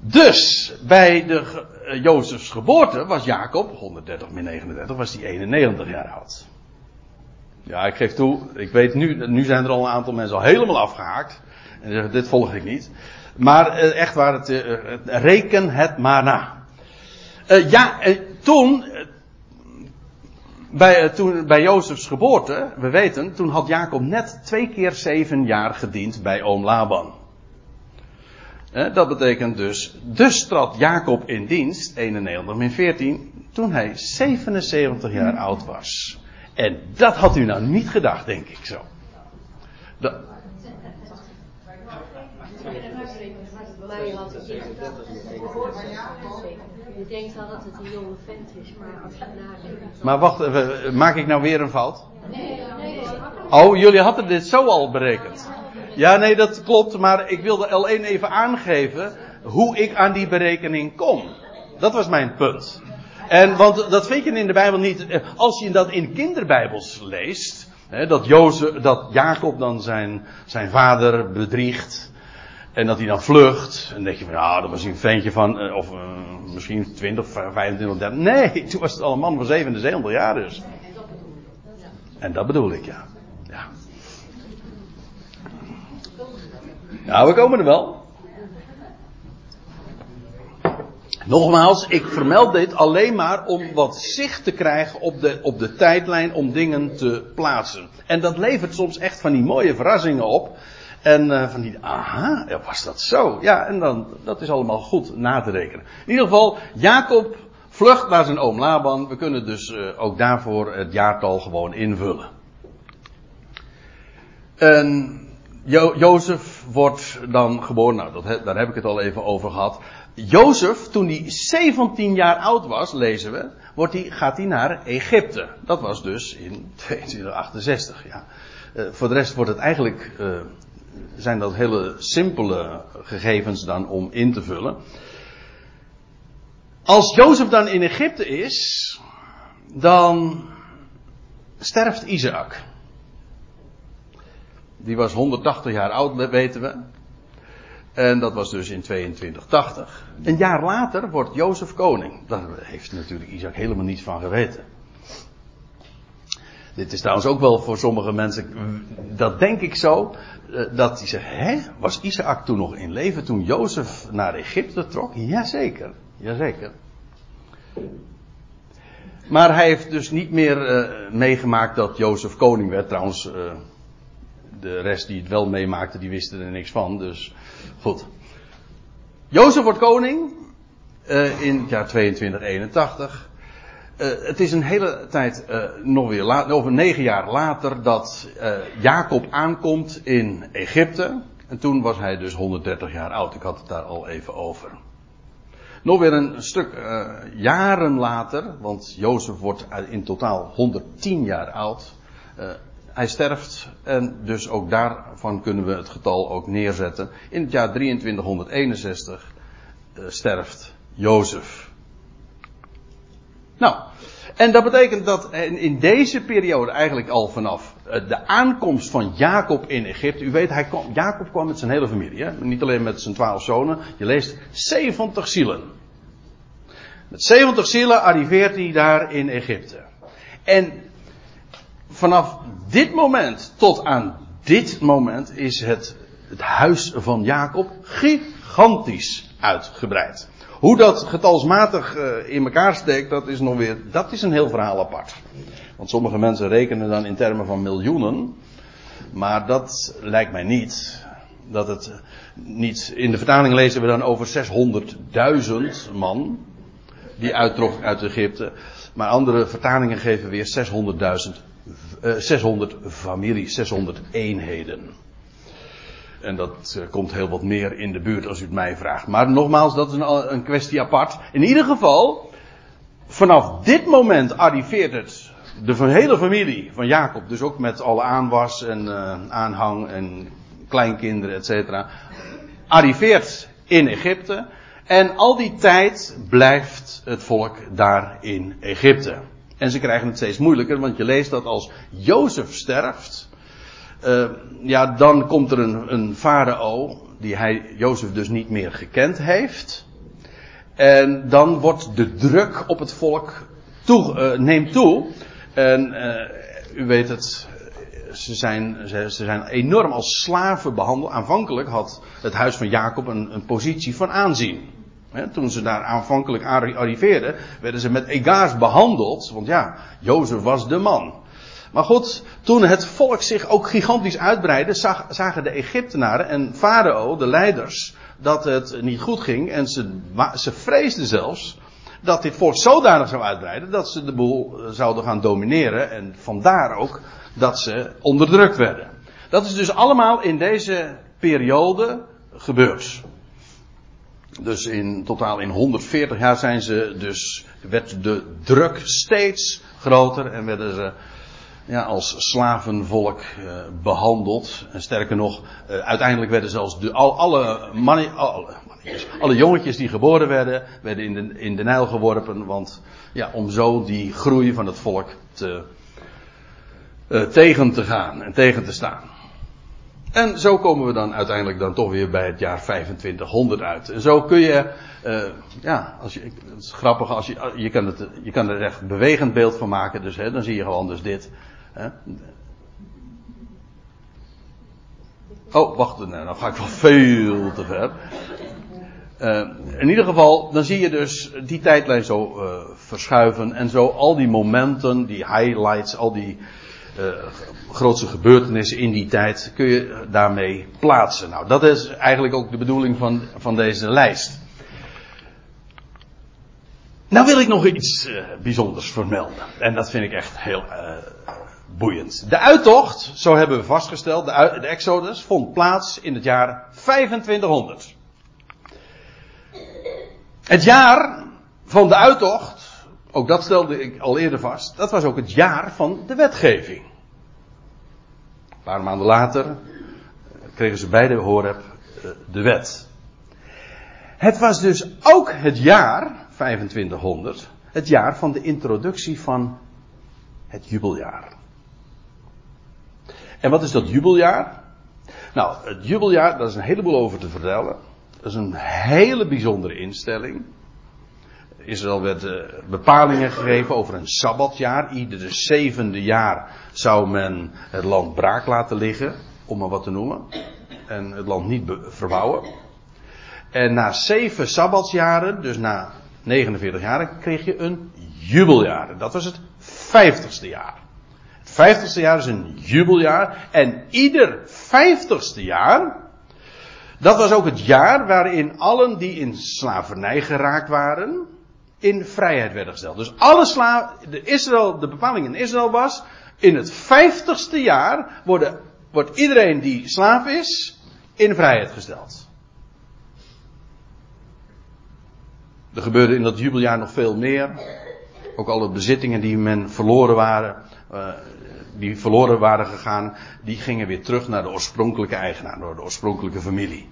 Dus bij de uh, Jozefs geboorte was Jacob, 130 min 39, was hij 91 jaar oud. Ja, ik geef toe, ik weet nu, nu zijn er al een aantal mensen al helemaal afgehaakt. En zeggen, dit volg ik niet. Maar uh, echt waar, het, uh, reken het maar na. Ja, toen, bij, toen, bij Jozefs geboorte, we weten, toen had Jacob net twee keer zeven jaar gediend bij oom Laban. Dat betekent dus, dus trad Jacob in dienst, 91 min 14, toen hij 77 jaar oud was. En dat had u nou niet gedacht, denk ik zo. Dat... denkt wel dat het een jonge vent is, maar als je nadenkt. Maar wacht even, maak ik nou weer een fout? Nee, nee. Oh, jullie hadden dit zo al berekend. Ja, nee, dat klopt, maar ik wilde L1 even aangeven hoe ik aan die berekening kom. Dat was mijn punt. En want dat vind je in de Bijbel niet. Als je dat in kinderbijbels leest, hè, dat, Jozef, dat Jacob dan zijn, zijn vader bedriegt. En dat hij dan vlucht. En dan denk je van, nou, dat was een ventje van, of uh, misschien 20, 25, 30. Nee, [laughs] toen was het al een man van 77 jaar dus. En dat bedoel ik, ja. Ja. Nou, we komen er wel. Nogmaals, ik vermeld dit alleen maar om wat zicht te krijgen op de, op de tijdlijn om dingen te plaatsen. En dat levert soms echt van die mooie verrassingen op. En uh, van die, aha, was dat zo? Ja, en dan, dat is allemaal goed na te rekenen. In ieder geval, Jacob vlucht naar zijn oom Laban. We kunnen dus uh, ook daarvoor het jaartal gewoon invullen. En jo Jozef wordt dan geboren, nou dat, daar heb ik het al even over gehad. Jozef, toen hij 17 jaar oud was, lezen we, wordt hij, gaat hij naar Egypte. Dat was dus in [laughs] 2268. Ja. Uh, voor de rest wordt het eigenlijk, zijn dat hele simpele gegevens dan om in te vullen. Als Jozef dan in Egypte is, dan sterft Isaac. Die was 180 jaar oud, weten we. En dat was dus in 2280. Een jaar later wordt Jozef koning. Daar heeft natuurlijk Isaac helemaal niets van geweten. Dit is trouwens ook wel voor sommige mensen, dat denk ik zo, eh, dat die zeggen, hè, was Isaac toen nog in leven toen Jozef naar Egypte trok? Jazeker, jazeker. Maar hij heeft dus niet meer uh, meegemaakt dat Jozef koning werd. Trouwens, uh, de rest die het wel meemaakte, die wisten er niks van. Dus goed. Jozef wordt koning in het jaar 2281. Het is een hele tijd, nog weer over negen jaar later, dat Jacob aankomt in Egypte. En toen was hij dus 130 jaar oud. Ik had het daar al even over. Nog weer een stuk jaren later, want Jozef wordt in totaal 110 jaar oud. Hij sterft en dus ook daarvan kunnen we het getal ook neerzetten. In het jaar 2361 uh, eh, sterft Jozef. Nou, en dat betekent dat in deze periode eigenlijk al vanaf de aankomst van Jacob in Egypte. U weet, hij kwam, Jacob kwam met zijn hele familie. Niet alleen met zijn twaalf zonen. Je leest 70 zielen. Met 70 zielen arriveert hij daar in Egypte. En vanaf dit moment tot aan dit moment is het, het huis van Jacob gigantisch uitgebreid. Hoe dat getalsmatig uh, in elkaar steekt, dat is nog weer, dat is een heel verhaal apart. Want sommige mensen rekenen dan in termen van miljoenen. Maar dat lijkt mij niet. Dat het niet, in de vertaling lezen we dan over 600.000 man die uittrok uit Egypte. Maar andere vertalingen geven weer 600.000, uh, 600 families, 600 eenheden. En dat uh, komt heel wat meer in de buurt als u het mij vraagt. Maar nogmaals, dat is een, een kwestie apart. In ieder geval, vanaf dit moment arriveert het de hele familie van Jacob, dus ook met alle aanwas en uh, aanhang en kleinkinderen, et cetera, arriveert in Egypte. En al die tijd blijft het volk daar in Egypte. En ze krijgen het steeds moeilijker, want je leest dat als Jozef sterft, uh, ja, dan komt er een, een farao, die hij, Jozef dus niet meer gekend heeft. En dan wordt de druk op het volk toe, uh, neemt toe. En uh, u weet het, ze zijn, ze, ze, zijn enorm als slaven behandeld. Aanvankelijk had het huis van Jacob een, een positie van aanzien toen ze daar aanvankelijk arriveerden, werden ze met egaars behandeld. Want ja, Jozef was de man. Maar goed, toen het volk zich ook gigantisch uitbreidde, zag, zagen de Egyptenaren en Farao, de leiders, dat het niet goed ging. En ze, ze vreesden zelfs dat dit volk zodanig zou uitbreiden dat ze de boel eh, zouden gaan domineren. En vandaar ook dat ze onderdrukt werden. Dat is dus allemaal in deze periode gebeurd. Dus in totaal in 140 jaar zijn ze dus, werd de druk steeds groter en werden ze ja, als slavenvolk uh, behandeld. En sterker nog, uh, uiteindelijk werden zelfs de, al, alle, mannen, alle, alle jongetjes die geboren werden, werden in de, in de Nijl geworpen. Want ja, om zo die groei van het volk te, uh, tegen te gaan en tegen te staan. En zo komen we dan uiteindelijk dan toch weer bij het jaar 2500 uit. En zo kun je, ja, als je, het is grappig, als je, je, kan het, je kan er echt bewegend beeld van maken. Dus hè, dan zie je gewoon dus dit. Hè. Oh, wacht, nou, dan ga ik wel veel te ver. Uh, in ieder geval, dan zie je dus die tijdlijn zo uh, verschuiven en zo al die momenten, die highlights, al die uh, grootste gebeurtenissen in die tijd kun je daarmee plaatsen. Nou, dat is eigenlijk ook de bedoeling van, van deze lijst. Nou wil ik nog iets bijzonders vermelden. En dat vind ik echt heel boeiend. De uittocht, zo hebben we vastgesteld, de, Exodus, vond plaats in het jaar 2500. Het jaar van de uittocht, ook dat stelde ik al eerder vast, dat was ook het jaar van de wetgeving. Een paar maanden later kregen ze beide Horeb eh, de wet. Het was dus ook het jaar, 2500, het jaar van de introductie van het jubeljaar. En wat is dat jubeljaar? Nou, het jubeljaar, daar is een heleboel over te vertellen. Dat is een hele bijzondere instelling. Israël werd eh, bepalingen gegeven over een sabbatjaar. Iedere zevende jaar zou men het land braak laten liggen, om maar wat te noemen. En het land niet verbouwen. En na zeven sabbatsjaren, dus na 49 jaren, kreeg je een jubeljaar. Dat was het vijftigste jaar. Het vijftigste jaar is een jubeljaar. En ieder vijftigste jaar, dat was ook het jaar waarin allen die in slavernij geraakt waren, in vrijheid werden gesteld. Dus alle slaven, de, Israël, de bepaling in Israël was, in het vijftigste jaar worden, wordt iedereen die slaaf is, in vrijheid gesteld. Er gebeurde in dat jubeljaar nog veel meer. Ook alle bezittingen die men verloren waren, eh, die verloren waren gegaan, die gingen weer terug naar de oorspronkelijke eigenaar, naar de oorspronkelijke familie.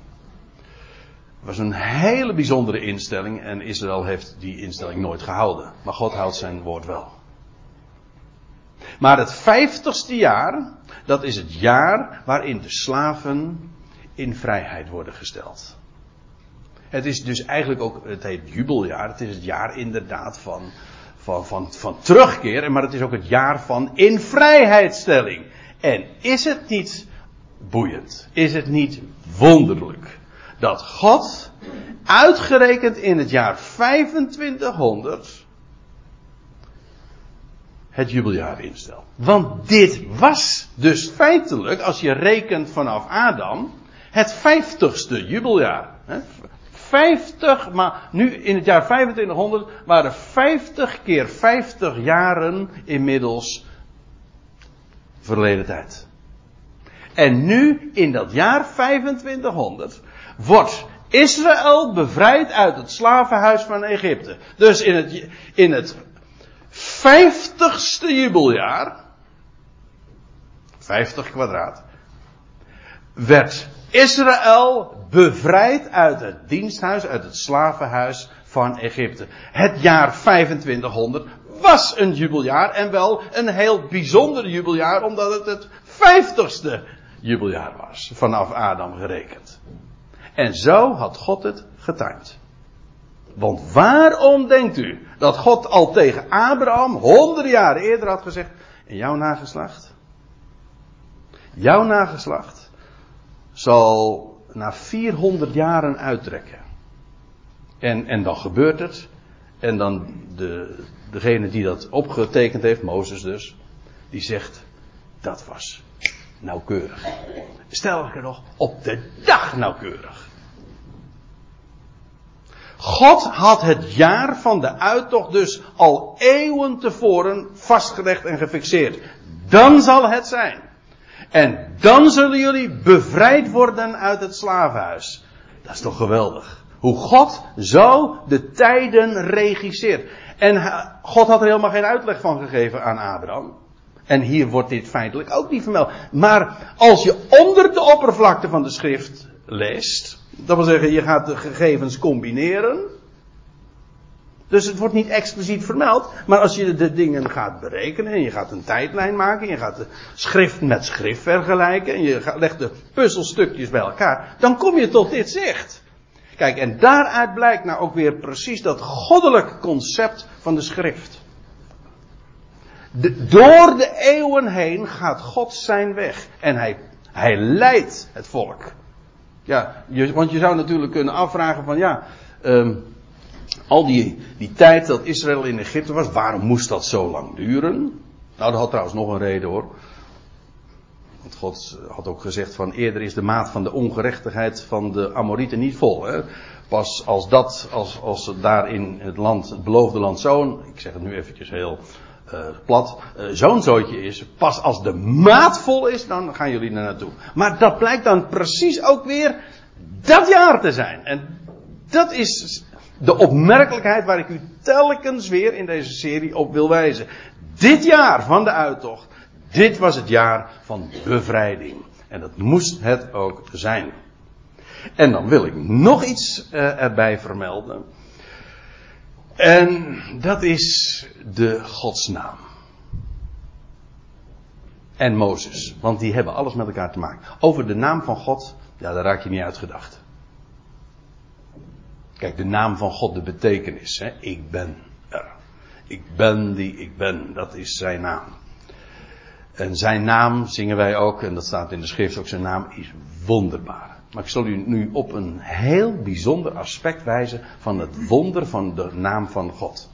Het was een hele bijzondere instelling en Israël heeft die instelling nooit gehouden. Maar God houdt zijn woord wel. Maar het vijftigste jaar, dat is het jaar waarin de slaven in vrijheid worden gesteld. Het is dus eigenlijk ook, het heet jubeljaar, het is het jaar inderdaad van, van, van, van terugkeer, maar het is ook het jaar van in vrijheidstelling. En is het niet boeiend? Is het niet wonderlijk? Dat God, uitgerekend in het jaar 2500, het jubeljaar instelt. Want dit was dus feitelijk, als je rekent vanaf Adam, het vijftigste jubeljaar. Hè? 50, maar nu in het jaar 2500 waren 50 keer 50 jaren inmiddels verleden tijd. En nu in dat jaar 2500 wordt Israël bevrijd uit het slavenhuis van Egypte. Dus in het, in het 50ste jubeljaar, 50 kwadraat, werd Israël bevrijd uit het diensthuis, uit het slavenhuis van Egypte. Het jaar 2500 was een jubeljaar en wel een heel bijzonder jubeljaar omdat het het 50ste jubeljaar was, vanaf Adam gerekend. En zo had God het getimed. Want waarom denkt u dat God al tegen Abraham honderden jaren eerder had gezegd, in jouw nageslacht, jouw nageslacht zal na 400 jaren uittrekken. En, en dan gebeurt het. En dan de, degene die dat opgetekend heeft, Mozes dus, die zegt, dat was nauwkeurig. Stel ik er nog, op de dag nauwkeurig. God had het jaar van de uittocht dus al eeuwen tevoren vastgelegd en gefixeerd. Dan zal het zijn. En dan zullen jullie bevrijd worden uit het slavenhuis. Dat is toch geweldig. Hoe God zo de tijden regisseert. En God had er helemaal geen uitleg van gegeven aan Abraham. En hier wordt dit feitelijk ook niet vermeld. Maar als je onder de oppervlakte van de schrift leest. Dat wil zeggen, je gaat de gegevens combineren. Dus het wordt niet expliciet vermeld. Maar als je de dingen gaat berekenen en je gaat een tijdlijn maken. En je gaat de schrift met schrift vergelijken. En je legt de puzzelstukjes bij elkaar. Dan kom je tot dit zicht. Kijk, en daaruit blijkt nou ook weer precies dat goddelijk concept van de schrift. Door de eeuwen heen gaat God zijn weg. En hij, hij leidt het volk. Ja, je, want je zou natuurlijk kunnen afvragen van ja, um, al die, die tijd dat Israël in Egypte was, waarom moest dat zo lang duren? Nou, dat had trouwens nog een reden hoor. Want God had ook gezegd van eerder is de maat van de ongerechtigheid van de Amorieten niet vol. Hè? Pas als dat, als, als daar in het land, het beloofde land zo'n, ik zeg het nu eventjes heel uh, plat, uh, zo'n zootje is. Pas als de maat vol is, dan gaan jullie er naartoe. Maar dat blijkt dan precies ook weer dat jaar te zijn. En dat is de opmerkelijkheid waar ik u telkens weer in deze serie op wil wijzen. Dit jaar van de uittocht, dit was het jaar van bevrijding. En dat moest het ook zijn. En dan wil ik nog iets uh, erbij vermelden. En dat is de godsnaam. En Mozes. Want die hebben alles met elkaar te maken. Over de naam van God, ja, daar raak je niet uitgedacht. Kijk, de naam van God, de betekenis. Hè? Ik ben er. Ik ben die ik ben. Dat is zijn naam. En zijn naam zingen wij ook, en dat staat in de schrift ook, zijn naam is wonderbaar. Maar ik zal u nu op een heel bijzonder aspect wijzen van het wonder van de naam van God.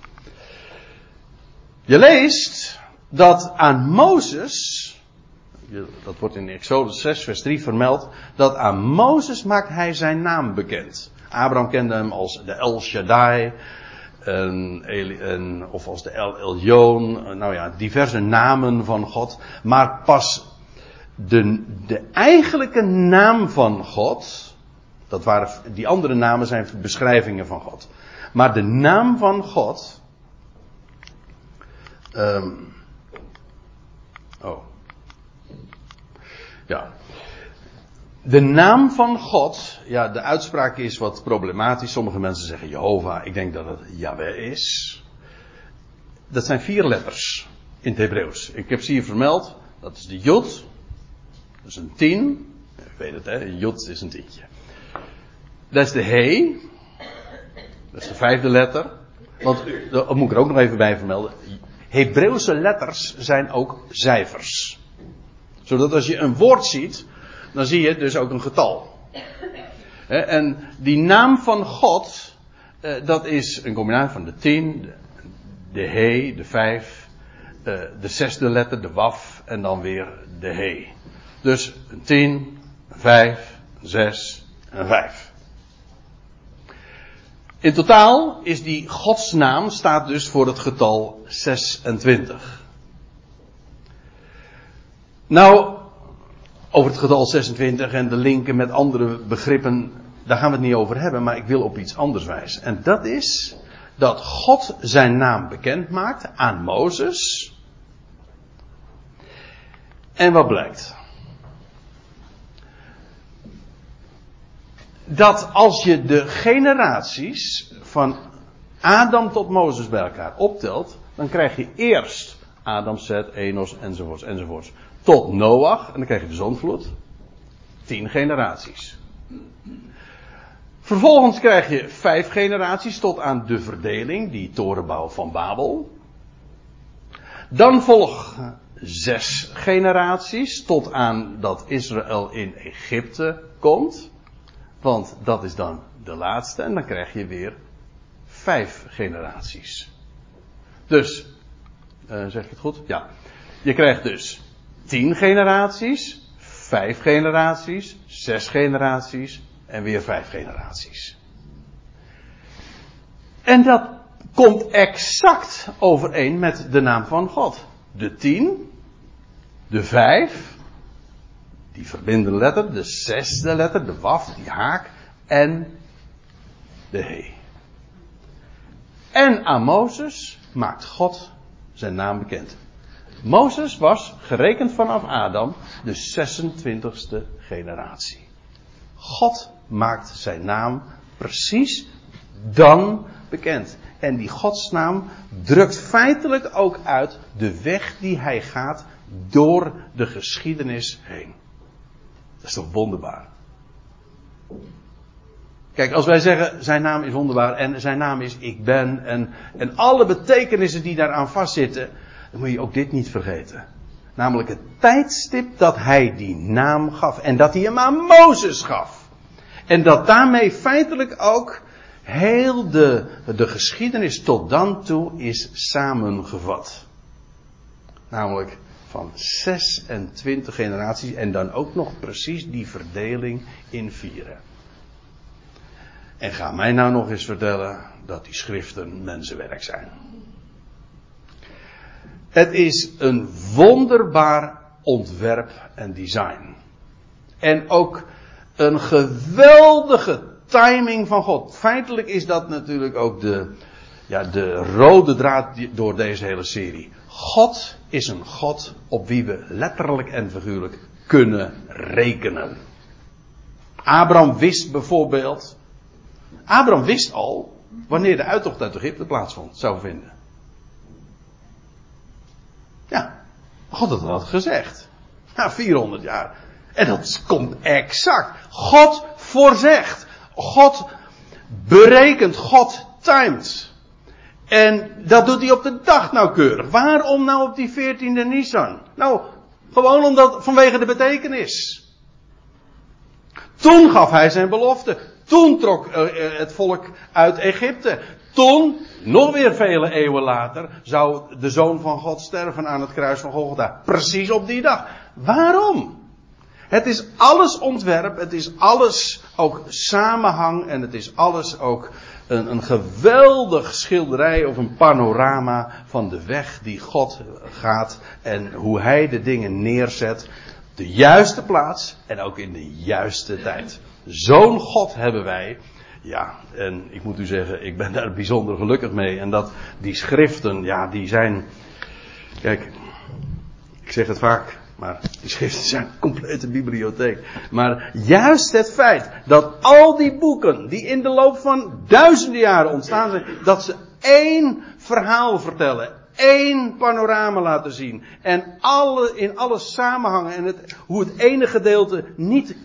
Je leest dat aan Mozes, dat wordt in Exodus 6 vers 3 vermeld, dat aan Mozes maakt hij zijn naam bekend. Abraham kende hem als de El Shaddai, of als de El Elyon, nou ja, diverse namen van God. Maar pas de, de eigenlijke naam van God, dat waren, die andere namen zijn beschrijvingen van God. Maar de naam van God, um, oh, ja, de naam van God, ja, de uitspraak is wat problematisch. Sommige mensen zeggen Jehovah, ik denk dat het Yahweh is. Dat zijn vier letters in het Hebreeuws. Ik heb ze hier vermeld. Dat is de Jod, dat is een tien. Ik weet het, hè, Jod is een tientje. Dat is de He, dat is de vijfde letter. Want, dat moet ik er ook nog even bij vermelden. Hebreeuwse letters zijn ook cijfers. Zodat als je een woord ziet, dan zie je dus ook een getal. En die naam van God, eh, dat is een combinatie van de tien, de he, de vijf, eh, de zesde letter, de waf en dan weer de he. Dus een tien, een vijf, een zes en een vijf. In totaal is die godsnaam staat dus voor het getal 26. Nou, over het getal 26 en de linken met andere begrippen, daar gaan we het niet over hebben, maar ik wil op iets anders wijzen. En dat is dat God zijn naam bekend maakt aan Mozes. En wat blijkt? Dat als je de generaties van Adam tot Mozes bij elkaar optelt, dan krijg je eerst Adam, Zet, Enos enzovoorts enzovoorts tot Noach. En dan krijg je de zonvloed. Tien generaties. Vervolgens krijg je vijf generaties tot aan de verdeling, die torenbouw van Babel. Dan volgen zes generaties tot aan dat Israël in Egypte komt. Want dat is dan de laatste. En dan krijg je weer vijf generaties. Dus, uh, zeg ik het goed? Ja. Je krijgt dus tien generaties, vijf generaties, zes generaties en weer vijf generaties. En dat komt exact overeen met de naam van God. De tien, de vijf, die verbindende letter, de zesde letter, de waf, die haak en de he. En aan Mozes maakt God zijn naam bekend. Mozes was, gerekend vanaf Adam, de 26e generatie. God maakt zijn naam precies dan bekend. En die godsnaam drukt feitelijk ook uit de weg die hij gaat door de geschiedenis heen. Dat is toch wonderbaar? Kijk, als wij zeggen zijn naam is wonderbaar en zijn naam is ik ben en, en alle betekenissen die daaraan vastzitten, dan moet je ook dit niet vergeten. Namelijk het tijdstip dat hij die naam gaf. En dat hij hem aan Mozes gaf. En dat daarmee feitelijk ook heel de, de geschiedenis tot dan toe is samengevat. Namelijk van 26 generaties en dan ook nog precies die verdeling in vieren. En ga mij nou nog eens vertellen dat die schriften mensenwerk zijn. Het is een wonderbaar ontwerp en design. En ook een geweldige timing van God. Feitelijk is dat natuurlijk ook de, ja, de rode draad door deze hele serie. God is een God op wie we letterlijk en figuurlijk kunnen rekenen. Abraham wist bijvoorbeeld. Abraham wist al wanneer de uittocht uit Egypte plaatsvond, zou vinden. Ja, God had dat gezegd. Na 400 jaar. En dat komt exact. God voorzegt. God berekent. God timed. En dat doet hij op de dag nauwkeurig. Waarom nou op die 14e Nisan? Nou, gewoon omdat, vanwege de betekenis. Toen gaf hij zijn belofte. Toen trok eh, eh, het volk uit Egypte. Toen, nog weer vele eeuwen later, zou de zoon van God sterven aan het kruis van Golgotha. Precies op die dag. Waarom? Het is alles ontwerp, het is alles ook samenhang en het is alles ook een, een geweldig schilderij of een panorama van de weg die God gaat en hoe hij de dingen neerzet. De juiste plaats en ook in de juiste tijd. Zo'n God hebben wij. Ja, en ik moet u zeggen, ik ben daar bijzonder gelukkig mee. En dat die schriften, ja, die zijn. Kijk, ik zeg het vaak, maar die schriften zijn een complete bibliotheek. Maar juist het feit dat al die boeken die in de loop van duizenden jaren ontstaan zijn, dat ze één verhaal vertellen, één panorama laten zien. En alle, in alle samenhangen en het, hoe het ene gedeelte niet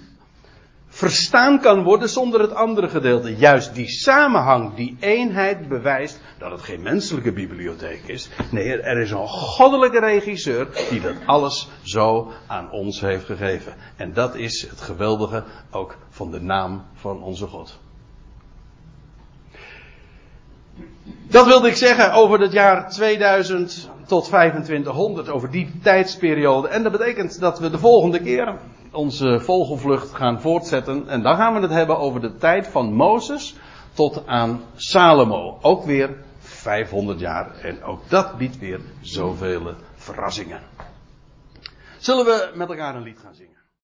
verstaan kan worden zonder het andere gedeelte. Juist die samenhang, die eenheid bewijst dat het geen menselijke bibliotheek is. Nee, er is een goddelijke regisseur die dat alles zo aan ons heeft gegeven. En dat is het geweldige ook van de naam van onze God. Dat wilde ik zeggen over het jaar 2000 tot 2500, over die tijdsperiode. En dat betekent dat we de volgende keer onze vogelvlucht gaan voortzetten. En dan gaan we het hebben over de tijd van Mozes tot aan Salomo. Ook weer 500 jaar. En ook dat biedt weer zoveel verrassingen. Zullen we met elkaar een lied gaan zingen?